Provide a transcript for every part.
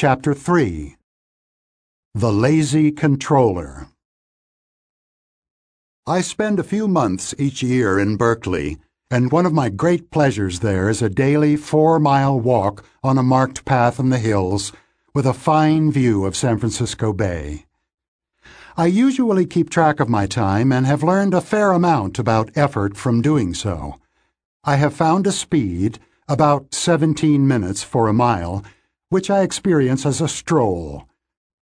Chapter 3 The Lazy Controller I spend a few months each year in Berkeley, and one of my great pleasures there is a daily four mile walk on a marked path in the hills with a fine view of San Francisco Bay. I usually keep track of my time and have learned a fair amount about effort from doing so. I have found a speed, about 17 minutes for a mile, which I experience as a stroll.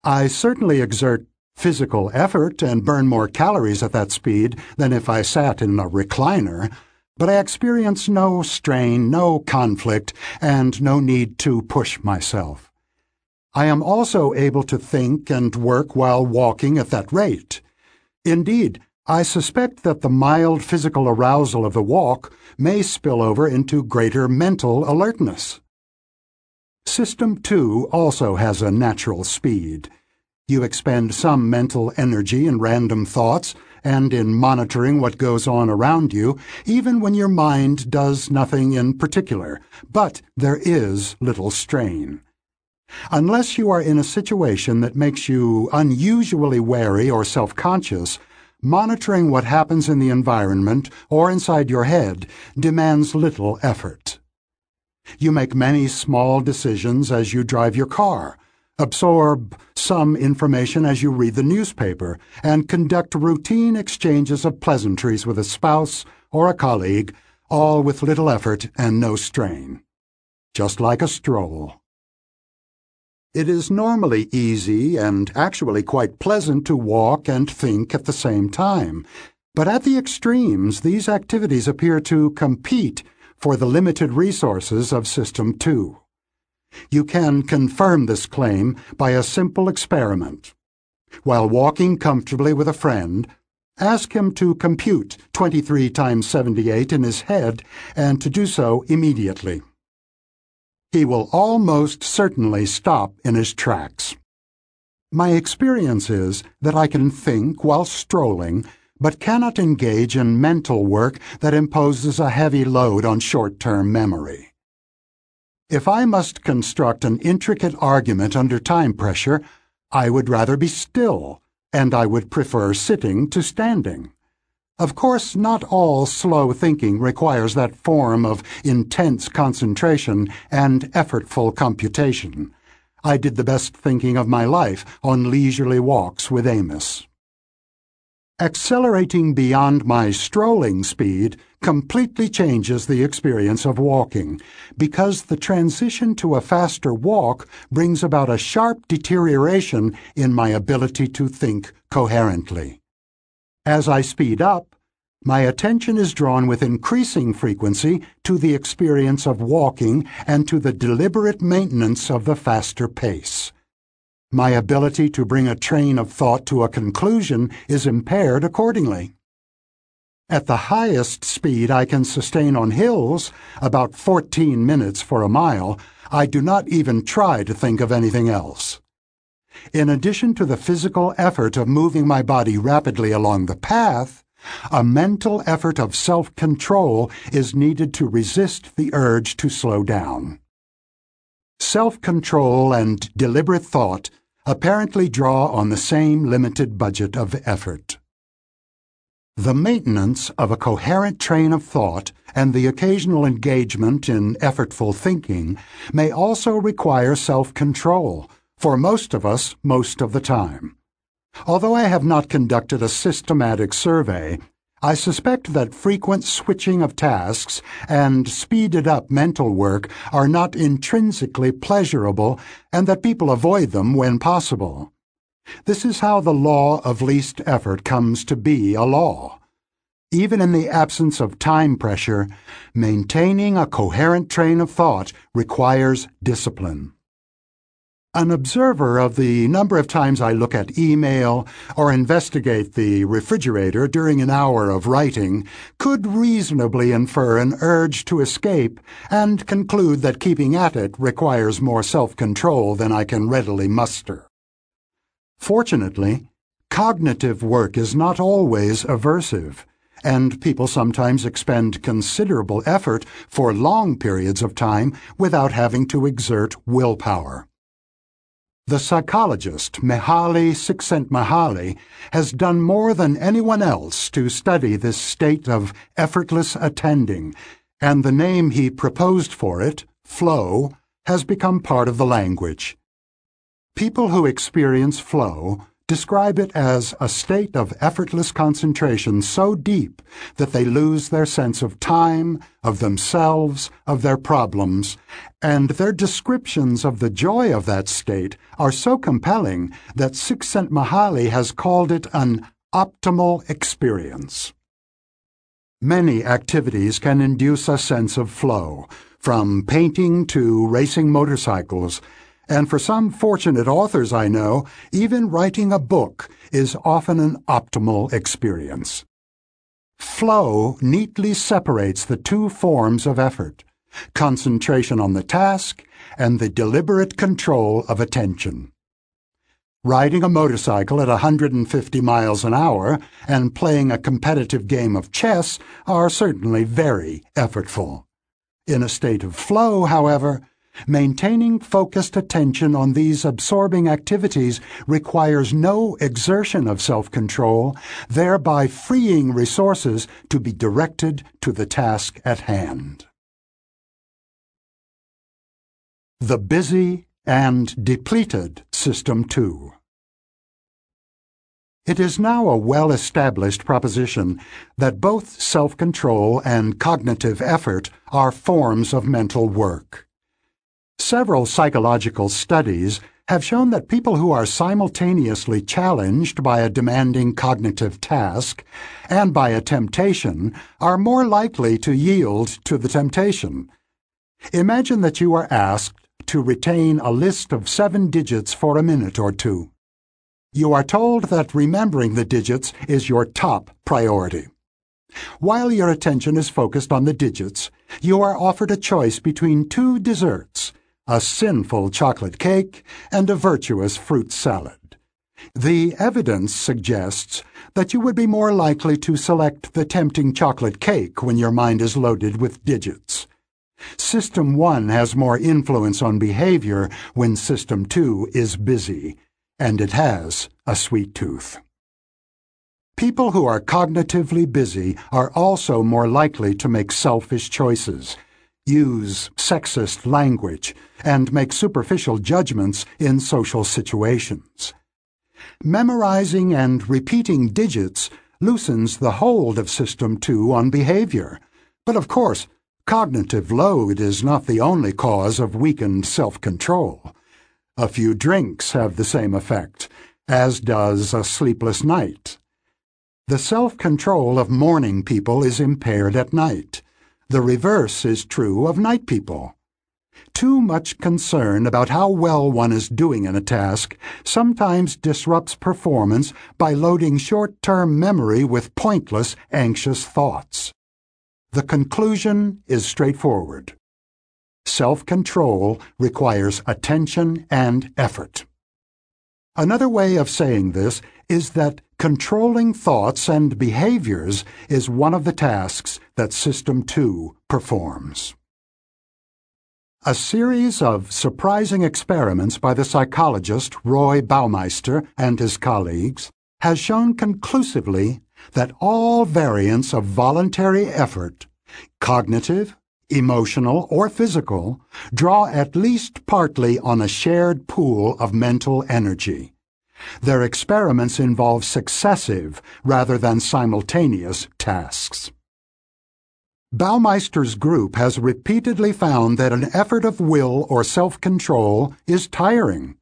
I certainly exert physical effort and burn more calories at that speed than if I sat in a recliner, but I experience no strain, no conflict, and no need to push myself. I am also able to think and work while walking at that rate. Indeed, I suspect that the mild physical arousal of the walk may spill over into greater mental alertness. System 2 also has a natural speed. You expend some mental energy in random thoughts and in monitoring what goes on around you, even when your mind does nothing in particular, but there is little strain. Unless you are in a situation that makes you unusually wary or self-conscious, monitoring what happens in the environment or inside your head demands little effort. You make many small decisions as you drive your car, absorb some information as you read the newspaper, and conduct routine exchanges of pleasantries with a spouse or a colleague, all with little effort and no strain. Just like a stroll. It is normally easy and actually quite pleasant to walk and think at the same time, but at the extremes these activities appear to compete for the limited resources of System 2. You can confirm this claim by a simple experiment. While walking comfortably with a friend, ask him to compute 23 times 78 in his head and to do so immediately. He will almost certainly stop in his tracks. My experience is that I can think while strolling but cannot engage in mental work that imposes a heavy load on short-term memory. If I must construct an intricate argument under time pressure, I would rather be still, and I would prefer sitting to standing. Of course, not all slow thinking requires that form of intense concentration and effortful computation. I did the best thinking of my life on leisurely walks with Amos. Accelerating beyond my strolling speed completely changes the experience of walking because the transition to a faster walk brings about a sharp deterioration in my ability to think coherently. As I speed up, my attention is drawn with increasing frequency to the experience of walking and to the deliberate maintenance of the faster pace. My ability to bring a train of thought to a conclusion is impaired accordingly. At the highest speed I can sustain on hills, about 14 minutes for a mile, I do not even try to think of anything else. In addition to the physical effort of moving my body rapidly along the path, a mental effort of self-control is needed to resist the urge to slow down. Self-control and deliberate thought apparently draw on the same limited budget of effort. The maintenance of a coherent train of thought and the occasional engagement in effortful thinking may also require self-control, for most of us most of the time. Although I have not conducted a systematic survey, I suspect that frequent switching of tasks and speeded up mental work are not intrinsically pleasurable and that people avoid them when possible. This is how the law of least effort comes to be a law. Even in the absence of time pressure, maintaining a coherent train of thought requires discipline. An observer of the number of times I look at email or investigate the refrigerator during an hour of writing could reasonably infer an urge to escape and conclude that keeping at it requires more self-control than I can readily muster. Fortunately, cognitive work is not always aversive, and people sometimes expend considerable effort for long periods of time without having to exert willpower. The psychologist Mihaly Csikszentmihalyi has done more than anyone else to study this state of effortless attending, and the name he proposed for it, flow, has become part of the language. People who experience flow describe it as a state of effortless concentration so deep that they lose their sense of time, of themselves, of their problems, and their descriptions of the joy of that state are so compelling that Csikszentmihalyi has called it an optimal experience. Many activities can induce a sense of flow, from painting to racing motorcycles, and for some fortunate authors I know, even writing a book is often an optimal experience. Flow neatly separates the two forms of effort concentration on the task and the deliberate control of attention. Riding a motorcycle at 150 miles an hour and playing a competitive game of chess are certainly very effortful. In a state of flow, however, Maintaining focused attention on these absorbing activities requires no exertion of self-control, thereby freeing resources to be directed to the task at hand. The Busy and Depleted System 2 It is now a well-established proposition that both self-control and cognitive effort are forms of mental work. Several psychological studies have shown that people who are simultaneously challenged by a demanding cognitive task and by a temptation are more likely to yield to the temptation. Imagine that you are asked to retain a list of seven digits for a minute or two. You are told that remembering the digits is your top priority. While your attention is focused on the digits, you are offered a choice between two desserts a sinful chocolate cake, and a virtuous fruit salad. The evidence suggests that you would be more likely to select the tempting chocolate cake when your mind is loaded with digits. System 1 has more influence on behavior when System 2 is busy, and it has a sweet tooth. People who are cognitively busy are also more likely to make selfish choices use sexist language, and make superficial judgments in social situations. Memorizing and repeating digits loosens the hold of System 2 on behavior. But of course, cognitive load is not the only cause of weakened self-control. A few drinks have the same effect, as does a sleepless night. The self-control of morning people is impaired at night. The reverse is true of night people. Too much concern about how well one is doing in a task sometimes disrupts performance by loading short-term memory with pointless, anxious thoughts. The conclusion is straightforward. Self-control requires attention and effort. Another way of saying this is that controlling thoughts and behaviors is one of the tasks that System 2 performs. A series of surprising experiments by the psychologist Roy Baumeister and his colleagues has shown conclusively that all variants of voluntary effort, cognitive, emotional, or physical, draw at least partly on a shared pool of mental energy. Their experiments involve successive rather than simultaneous tasks. Baumeister's group has repeatedly found that an effort of will or self-control is tiring.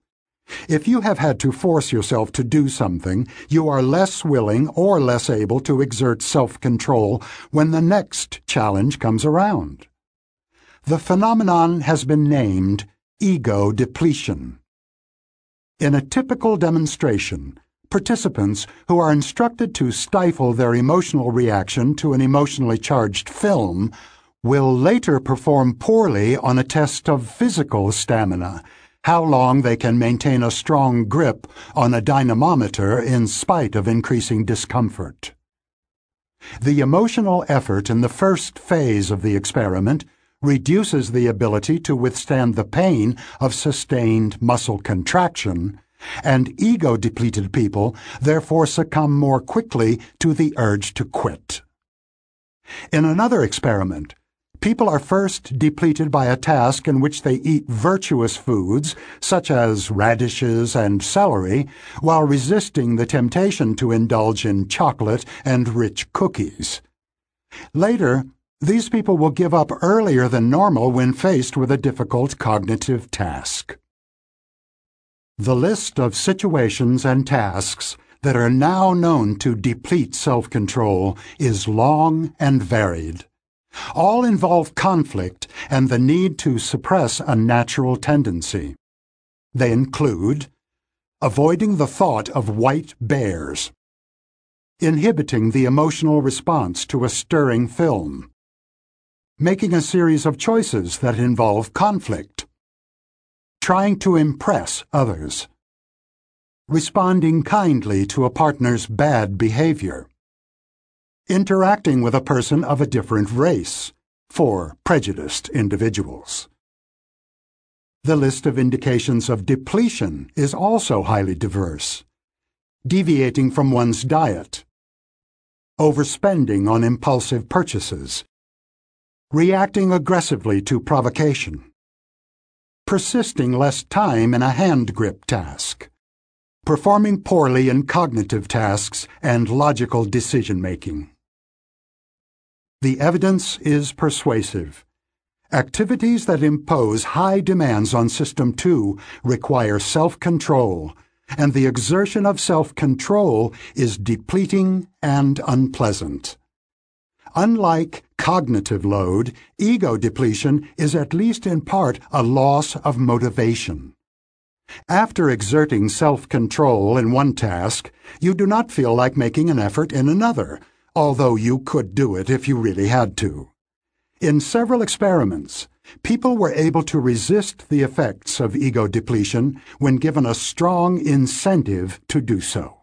If you have had to force yourself to do something, you are less willing or less able to exert self-control when the next challenge comes around. The phenomenon has been named ego depletion. In a typical demonstration, participants who are instructed to stifle their emotional reaction to an emotionally charged film will later perform poorly on a test of physical stamina, how long they can maintain a strong grip on a dynamometer in spite of increasing discomfort. The emotional effort in the first phase of the experiment reduces the ability to withstand the pain of sustained muscle contraction, and ego depleted people therefore succumb more quickly to the urge to quit. In another experiment, People are first depleted by a task in which they eat virtuous foods, such as radishes and celery, while resisting the temptation to indulge in chocolate and rich cookies. Later, these people will give up earlier than normal when faced with a difficult cognitive task. The list of situations and tasks that are now known to deplete self-control is long and varied. All involve conflict and the need to suppress a natural tendency. They include avoiding the thought of white bears, inhibiting the emotional response to a stirring film, making a series of choices that involve conflict, trying to impress others, responding kindly to a partner's bad behavior, interacting with a person of a different race for prejudiced individuals. The list of indications of depletion is also highly diverse. Deviating from one's diet, overspending on impulsive purchases, reacting aggressively to provocation, persisting less time in a hand grip task, performing poorly in cognitive tasks and logical decision making. The evidence is persuasive. Activities that impose high demands on System 2 require self-control, and the exertion of self-control is depleting and unpleasant. Unlike cognitive load, ego depletion is at least in part a loss of motivation. After exerting self-control in one task, you do not feel like making an effort in another, although you could do it if you really had to. In several experiments, people were able to resist the effects of ego depletion when given a strong incentive to do so.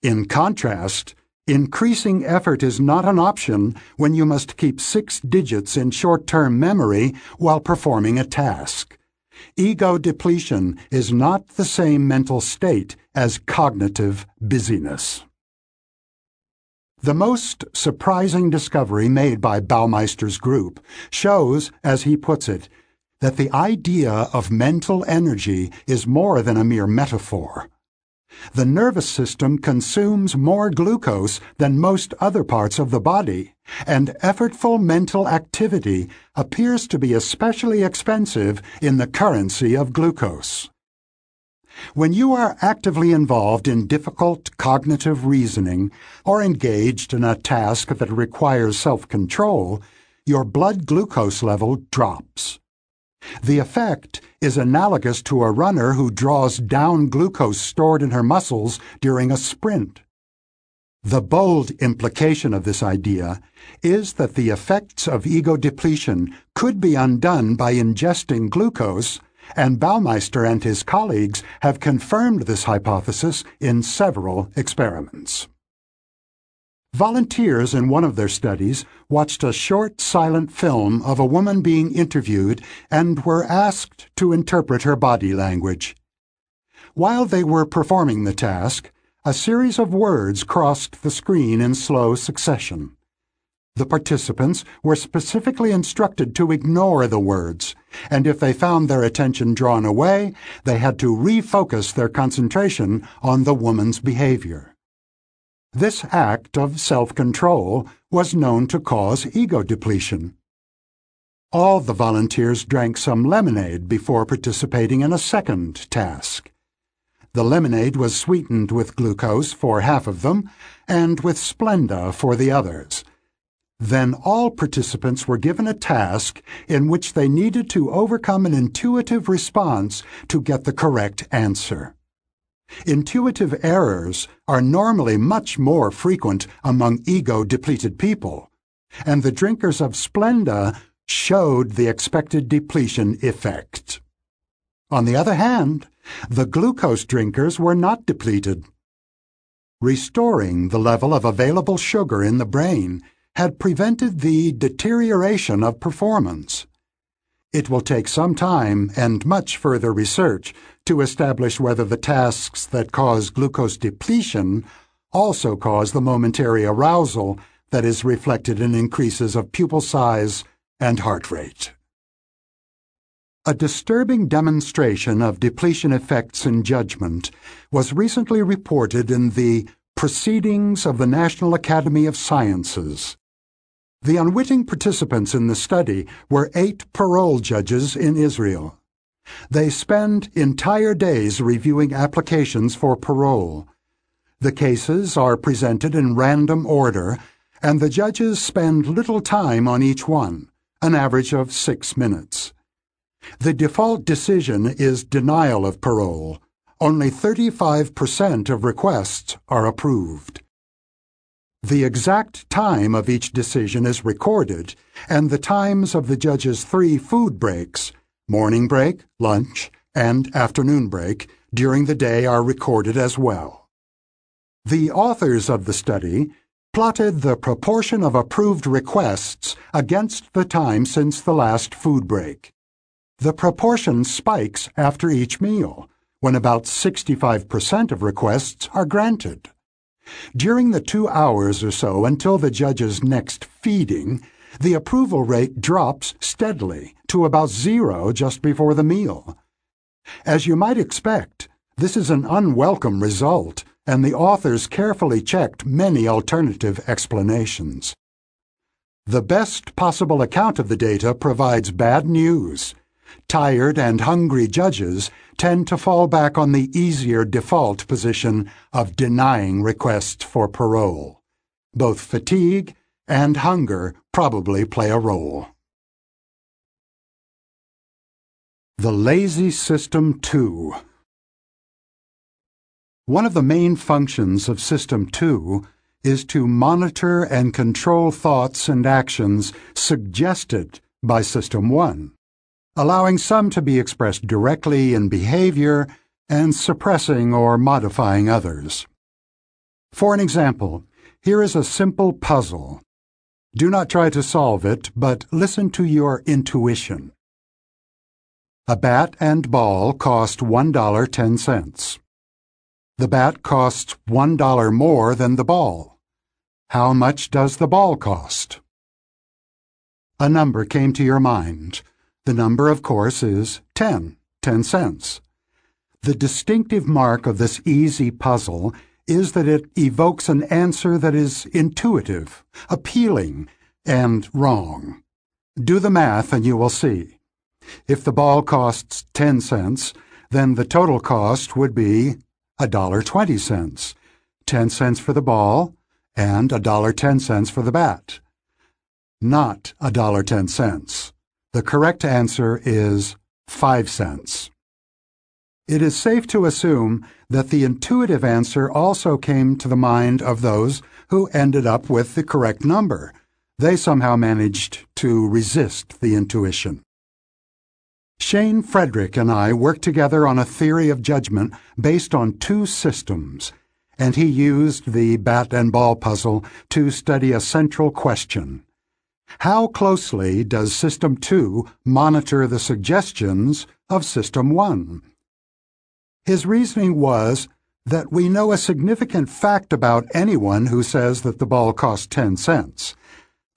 In contrast, increasing effort is not an option when you must keep six digits in short-term memory while performing a task. Ego depletion is not the same mental state as cognitive busyness. The most surprising discovery made by Baumeister's group shows, as he puts it, that the idea of mental energy is more than a mere metaphor. The nervous system consumes more glucose than most other parts of the body, and effortful mental activity appears to be especially expensive in the currency of glucose. When you are actively involved in difficult cognitive reasoning or engaged in a task that requires self-control, your blood glucose level drops. The effect is analogous to a runner who draws down glucose stored in her muscles during a sprint. The bold implication of this idea is that the effects of ego depletion could be undone by ingesting glucose and Baumeister and his colleagues have confirmed this hypothesis in several experiments. Volunteers in one of their studies watched a short silent film of a woman being interviewed and were asked to interpret her body language. While they were performing the task, a series of words crossed the screen in slow succession. The participants were specifically instructed to ignore the words, and if they found their attention drawn away, they had to refocus their concentration on the woman's behavior. This act of self-control was known to cause ego depletion. All the volunteers drank some lemonade before participating in a second task. The lemonade was sweetened with glucose for half of them and with Splenda for the others. Then all participants were given a task in which they needed to overcome an intuitive response to get the correct answer. Intuitive errors are normally much more frequent among ego-depleted people, and the drinkers of Splenda showed the expected depletion effect. On the other hand, the glucose drinkers were not depleted. Restoring the level of available sugar in the brain had prevented the deterioration of performance. It will take some time and much further research to establish whether the tasks that cause glucose depletion also cause the momentary arousal that is reflected in increases of pupil size and heart rate. A disturbing demonstration of depletion effects in judgment was recently reported in the Proceedings of the National Academy of Sciences. The unwitting participants in the study were eight parole judges in Israel. They spend entire days reviewing applications for parole. The cases are presented in random order, and the judges spend little time on each one, an average of six minutes. The default decision is denial of parole. Only 35% of requests are approved. The exact time of each decision is recorded, and the times of the judge's three food breaks morning break, lunch, and afternoon break during the day are recorded as well. The authors of the study plotted the proportion of approved requests against the time since the last food break. The proportion spikes after each meal, when about 65% of requests are granted. During the two hours or so until the judge's next feeding, the approval rate drops steadily to about zero just before the meal. As you might expect, this is an unwelcome result, and the authors carefully checked many alternative explanations. The best possible account of the data provides bad news. Tired and hungry judges tend to fall back on the easier default position of denying requests for parole. Both fatigue and hunger probably play a role. The Lazy System 2 One of the main functions of System 2 is to monitor and control thoughts and actions suggested by System 1 allowing some to be expressed directly in behavior and suppressing or modifying others. For an example, here is a simple puzzle. Do not try to solve it, but listen to your intuition. A bat and ball cost $1.10. The bat costs $1 more than the ball. How much does the ball cost? A number came to your mind. The number, of course, is 10, 10 cents. The distinctive mark of this easy puzzle is that it evokes an answer that is intuitive, appealing, and wrong. Do the math and you will see. If the ball costs 10 cents, then the total cost would be $1.20, 10 cents for the ball, and $1.10 for the bat. Not $1.10. The correct answer is 5 cents. It is safe to assume that the intuitive answer also came to the mind of those who ended up with the correct number. They somehow managed to resist the intuition. Shane Frederick and I worked together on a theory of judgment based on two systems, and he used the bat and ball puzzle to study a central question. How closely does System 2 monitor the suggestions of System 1? His reasoning was that we know a significant fact about anyone who says that the ball cost 10 cents.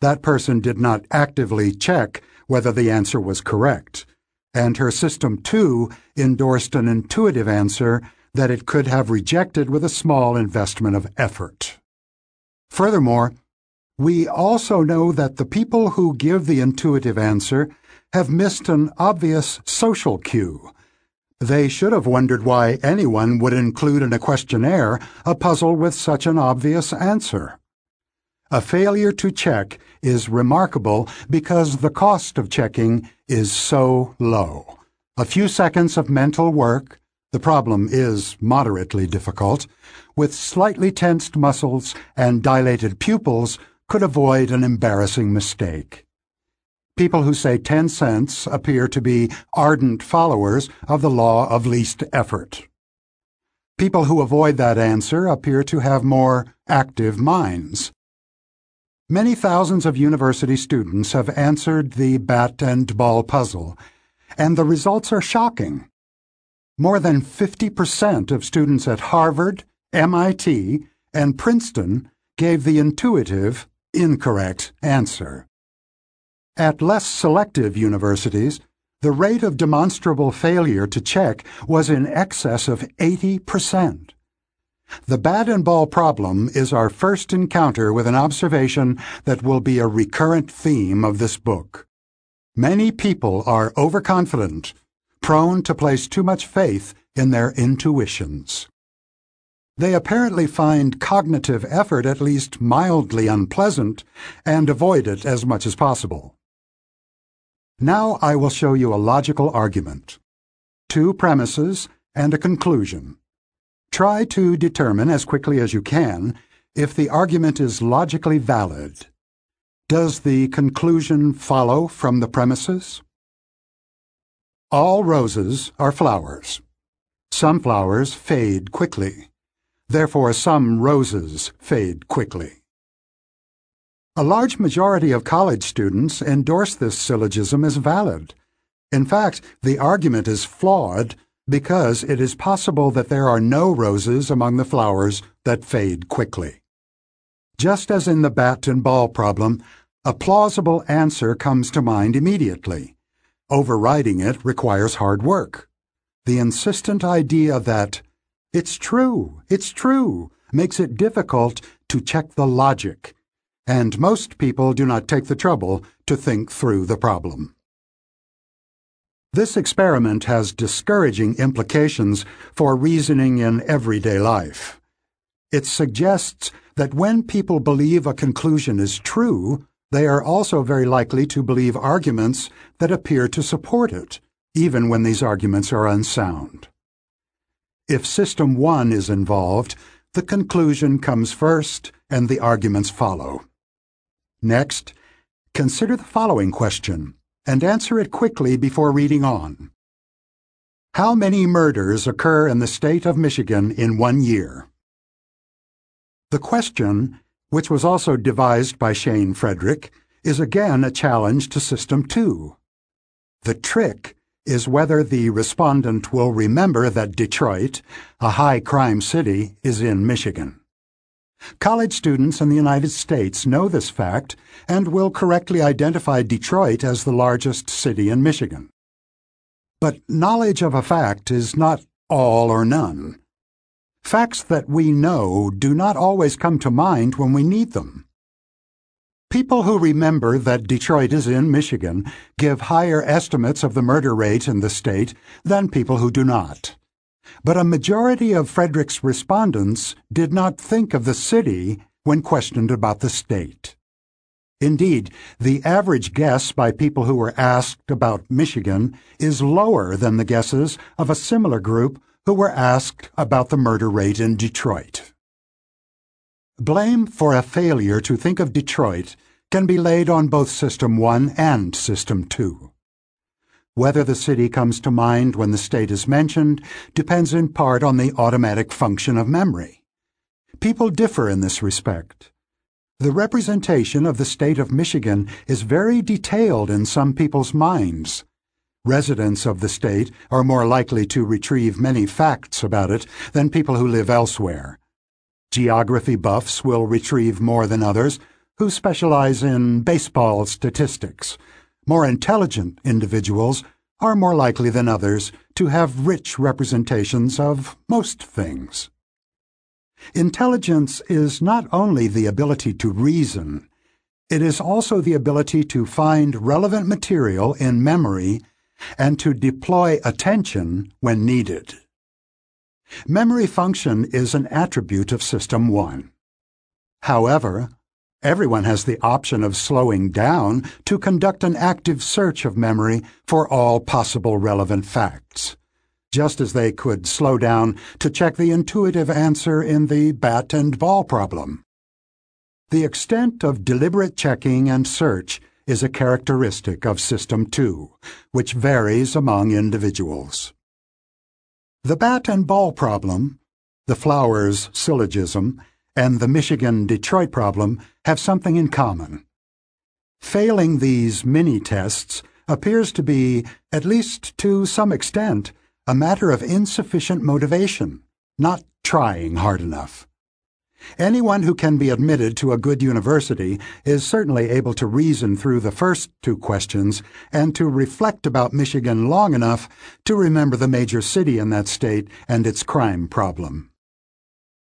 That person did not actively check whether the answer was correct, and her System 2 endorsed an intuitive answer that it could have rejected with a small investment of effort. Furthermore, we also know that the people who give the intuitive answer have missed an obvious social cue. They should have wondered why anyone would include in a questionnaire a puzzle with such an obvious answer. A failure to check is remarkable because the cost of checking is so low. A few seconds of mental work, the problem is moderately difficult, with slightly tensed muscles and dilated pupils could avoid an embarrassing mistake. People who say 10 cents appear to be ardent followers of the law of least effort. People who avoid that answer appear to have more active minds. Many thousands of university students have answered the bat and ball puzzle, and the results are shocking. More than 50% of students at Harvard, MIT, and Princeton gave the intuitive, incorrect answer. At less selective universities, the rate of demonstrable failure to check was in excess of 80%. The bat and ball problem is our first encounter with an observation that will be a recurrent theme of this book. Many people are overconfident, prone to place too much faith in their intuitions. They apparently find cognitive effort at least mildly unpleasant and avoid it as much as possible. Now I will show you a logical argument, two premises, and a conclusion. Try to determine as quickly as you can if the argument is logically valid. Does the conclusion follow from the premises? All roses are flowers. Some flowers fade quickly. Therefore, some roses fade quickly. A large majority of college students endorse this syllogism as valid. In fact, the argument is flawed because it is possible that there are no roses among the flowers that fade quickly. Just as in the bat and ball problem, a plausible answer comes to mind immediately. Overriding it requires hard work. The insistent idea that it's true, it's true makes it difficult to check the logic, and most people do not take the trouble to think through the problem. This experiment has discouraging implications for reasoning in everyday life. It suggests that when people believe a conclusion is true, they are also very likely to believe arguments that appear to support it, even when these arguments are unsound. If System 1 is involved, the conclusion comes first and the arguments follow. Next, consider the following question and answer it quickly before reading on. How many murders occur in the state of Michigan in one year? The question, which was also devised by Shane Frederick, is again a challenge to System 2. The trick is whether the respondent will remember that Detroit, a high crime city, is in Michigan. College students in the United States know this fact and will correctly identify Detroit as the largest city in Michigan. But knowledge of a fact is not all or none. Facts that we know do not always come to mind when we need them. People who remember that Detroit is in Michigan give higher estimates of the murder rate in the state than people who do not. But a majority of Frederick's respondents did not think of the city when questioned about the state. Indeed, the average guess by people who were asked about Michigan is lower than the guesses of a similar group who were asked about the murder rate in Detroit. Blame for a failure to think of Detroit can be laid on both System 1 and System 2. Whether the city comes to mind when the state is mentioned depends in part on the automatic function of memory. People differ in this respect. The representation of the state of Michigan is very detailed in some people's minds. Residents of the state are more likely to retrieve many facts about it than people who live elsewhere. Geography buffs will retrieve more than others who specialize in baseball statistics more intelligent individuals are more likely than others to have rich representations of most things. Intelligence is not only the ability to reason, it is also the ability to find relevant material in memory and to deploy attention when needed. Memory function is an attribute of System 1. However, Everyone has the option of slowing down to conduct an active search of memory for all possible relevant facts, just as they could slow down to check the intuitive answer in the bat and ball problem. The extent of deliberate checking and search is a characteristic of System 2, which varies among individuals. The bat and ball problem, the flowers syllogism, and the Michigan Detroit problem have something in common. Failing these mini tests appears to be, at least to some extent, a matter of insufficient motivation, not trying hard enough. Anyone who can be admitted to a good university is certainly able to reason through the first two questions and to reflect about Michigan long enough to remember the major city in that state and its crime problem.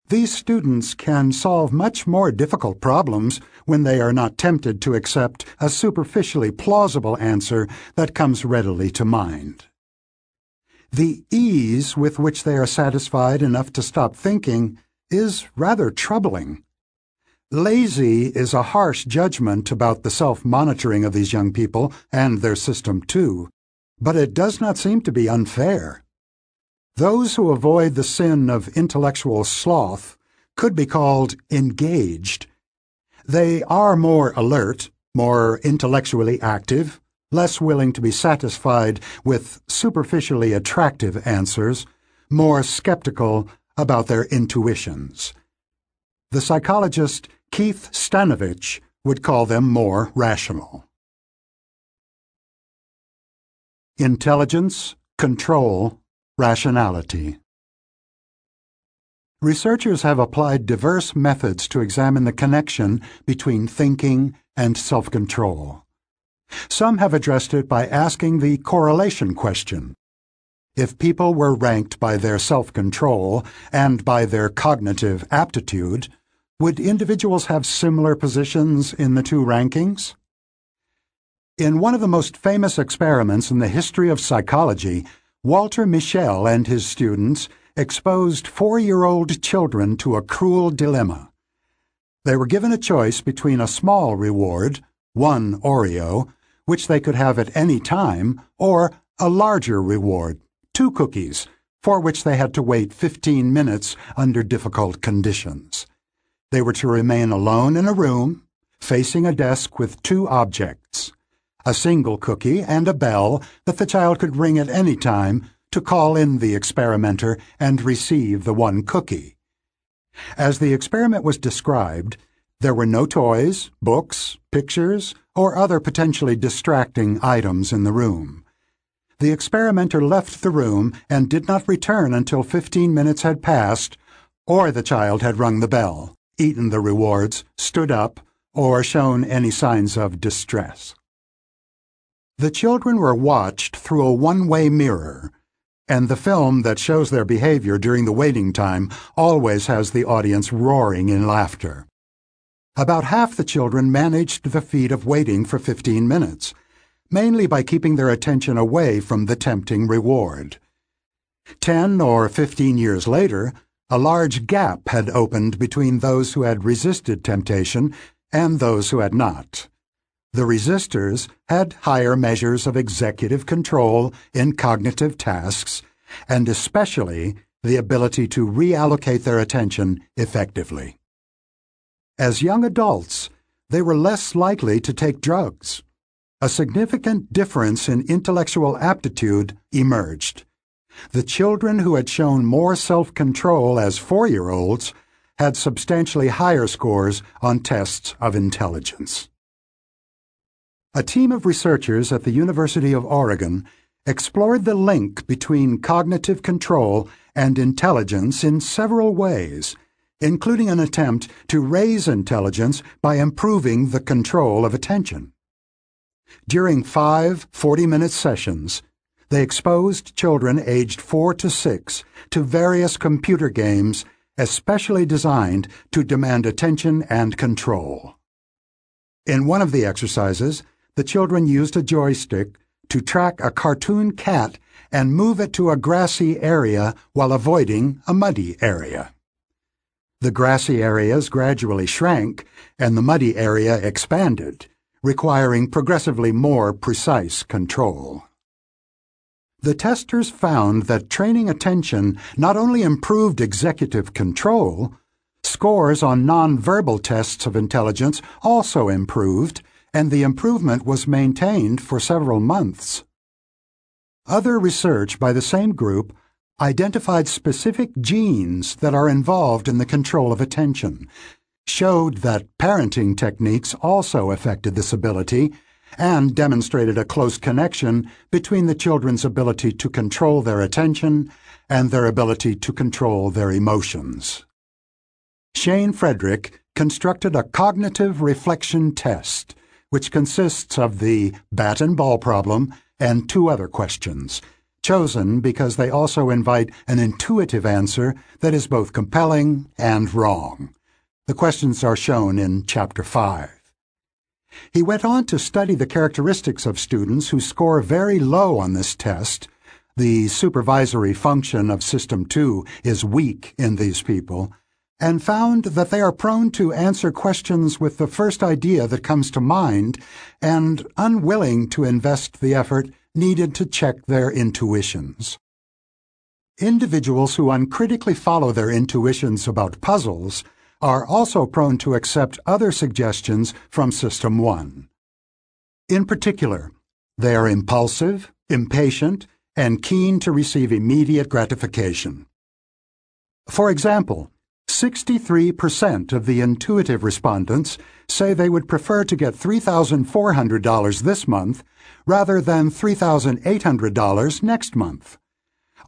These students can solve much more difficult problems when they are not tempted to accept a superficially plausible answer that comes readily to mind. The ease with which they are satisfied enough to stop thinking is rather troubling. Lazy is a harsh judgment about the self-monitoring of these young people and their System 2, but it does not seem to be unfair. Those who avoid the sin of intellectual sloth could be called engaged. They are more alert, more intellectually active, less willing to be satisfied with superficially attractive answers, more skeptical about their intuitions. The psychologist Keith Stanovich would call them more rational. Intelligence, control, rationality. Researchers have applied diverse methods to examine the connection between thinking and self-control. Some have addressed it by asking the correlation question. If people were ranked by their self-control and by their cognitive aptitude, would individuals have similar positions in the two rankings? In one of the most famous experiments in the history of psychology, Walter Mischel and his students exposed four-year-old children to a cruel dilemma. They were given a choice between a small reward, one Oreo, which they could have at any time, or a larger reward, two cookies, for which they had to wait 15 minutes under difficult conditions. They were to remain alone in a room, facing a desk with two objects a single cookie and a bell that the child could ring at any time to call in the experimenter and receive the one cookie. As the experiment was described, there were no toys, books, pictures, or other potentially distracting items in the room. The experimenter left the room and did not return until 15 minutes had passed, or the child had rung the bell, eaten the rewards, stood up, or shown any signs of distress. The children were watched through a one-way mirror, and the film that shows their behavior during the waiting time always has the audience roaring in laughter. About half the children managed the feat of waiting for 15 minutes, mainly by keeping their attention away from the tempting reward. Ten or fifteen years later, a large gap had opened between those who had resisted temptation and those who had not. The resistors had higher measures of executive control in cognitive tasks, and especially the ability to reallocate their attention effectively. As young adults, they were less likely to take drugs a significant difference in intellectual aptitude emerged. The children who had shown more self-control as four-year-olds had substantially higher scores on tests of intelligence. A team of researchers at the University of Oregon explored the link between cognitive control and intelligence in several ways, including an attempt to raise intelligence by improving the control of attention. During five 40-minute sessions, they exposed children aged 4 to 6 to various computer games especially designed to demand attention and control. In one of the exercises, the children used a joystick to track a cartoon cat and move it to a grassy area while avoiding a muddy area. The grassy areas gradually shrank and the muddy area expanded, requiring progressively more precise control. The testers found that training attention not only improved executive control, scores on nonverbal tests of intelligence also improved, and the improvement was maintained for several months. Other research by the same group identified specific genes that are involved in the control of attention, showed that parenting techniques also affected this ability, and demonstrated a close connection between the children's ability to control their attention and their ability to control their emotions. Shane Frederick constructed a cognitive reflection test, which consists of the bat and ball problem and two other questions, chosen because they also invite an intuitive answer that is both compelling and wrong. The questions are shown in Chapter 5. He went on to study the characteristics of students who score very low on this test. The supervisory function of System 2 is weak in these people, and found that they are prone to answer questions with the first idea that comes to mind and unwilling to invest the effort needed to check their intuitions. Individuals who uncritically follow their intuitions about puzzles are also prone to accept other suggestions from System 1. In particular, they are impulsive, impatient, and keen to receive immediate gratification. For example, 63% of the intuitive respondents say they would prefer to get $3,400 this month rather than $3,800 next month.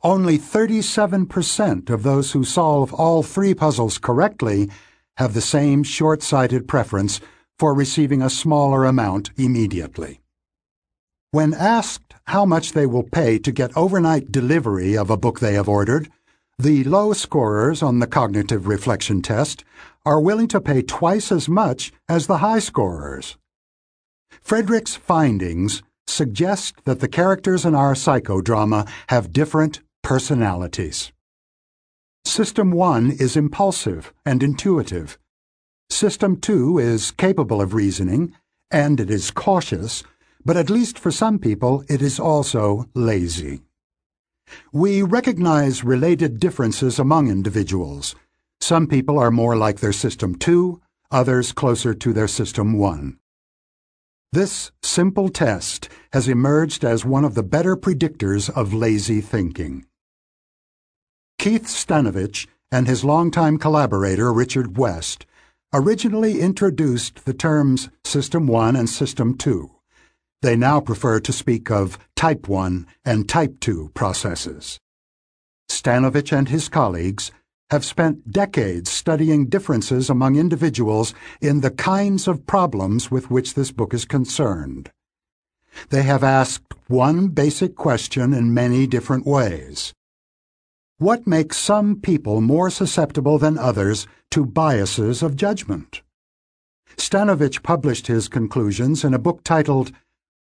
Only 37% of those who solve all three puzzles correctly have the same short-sighted preference for receiving a smaller amount immediately. When asked how much they will pay to get overnight delivery of a book they have ordered, the low scorers on the cognitive reflection test are willing to pay twice as much as the high scorers. Frederick's findings suggest that the characters in our psychodrama have different personalities. System 1 is impulsive and intuitive. System 2 is capable of reasoning, and it is cautious, but at least for some people it is also lazy. We recognize related differences among individuals. Some people are more like their System 2, others closer to their System 1. This simple test has emerged as one of the better predictors of lazy thinking. Keith Stanovich and his longtime collaborator Richard West originally introduced the terms System 1 and System 2. They now prefer to speak of Type 1 and Type 2 processes. Stanovich and his colleagues have spent decades studying differences among individuals in the kinds of problems with which this book is concerned. They have asked one basic question in many different ways. What makes some people more susceptible than others to biases of judgment? Stanovich published his conclusions in a book titled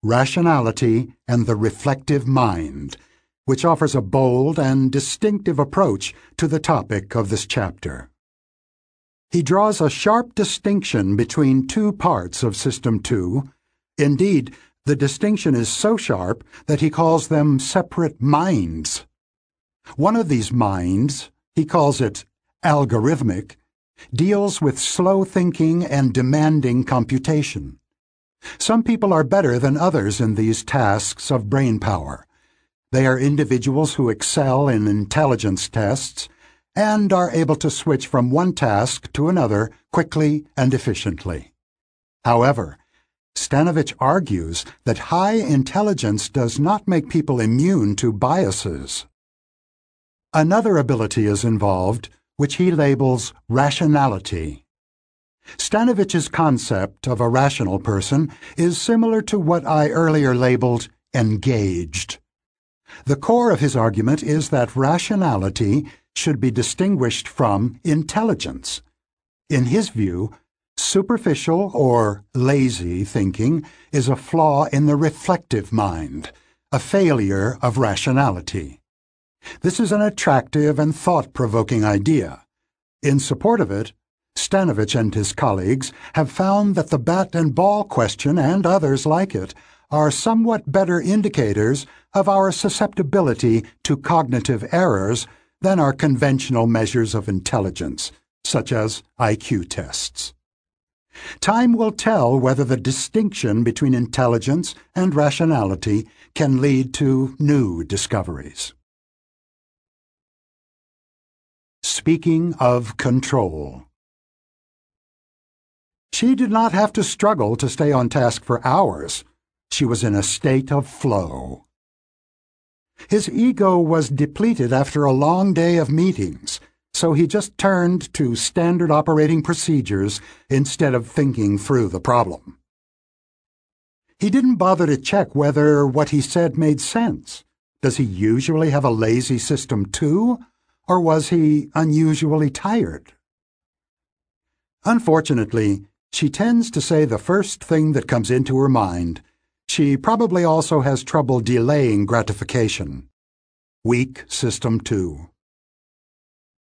Rationality and the Reflective Mind, which offers a bold and distinctive approach to the topic of this chapter. He draws a sharp distinction between two parts of System 2. Indeed, the distinction is so sharp that he calls them separate minds. One of these minds, he calls it algorithmic, deals with slow thinking and demanding computation. Some people are better than others in these tasks of brain power. They are individuals who excel in intelligence tests and are able to switch from one task to another quickly and efficiently. However, Stanovich argues that high intelligence does not make people immune to biases. Another ability is involved, which he labels rationality. Stanovich's concept of a rational person is similar to what I earlier labeled engaged. The core of his argument is that rationality should be distinguished from intelligence. In his view, superficial or lazy thinking is a flaw in the reflective mind, a failure of rationality. This is an attractive and thought-provoking idea. In support of it, Stanovich and his colleagues have found that the bat and ball question and others like it are somewhat better indicators of our susceptibility to cognitive errors than our conventional measures of intelligence, such as IQ tests. Time will tell whether the distinction between intelligence and rationality can lead to new discoveries. Speaking of control. She did not have to struggle to stay on task for hours. She was in a state of flow. His ego was depleted after a long day of meetings, so he just turned to standard operating procedures instead of thinking through the problem. He didn't bother to check whether what he said made sense. Does he usually have a lazy System 2? Or was he unusually tired? Unfortunately, she tends to say the first thing that comes into her mind. She probably also has trouble delaying gratification. Weak System 2.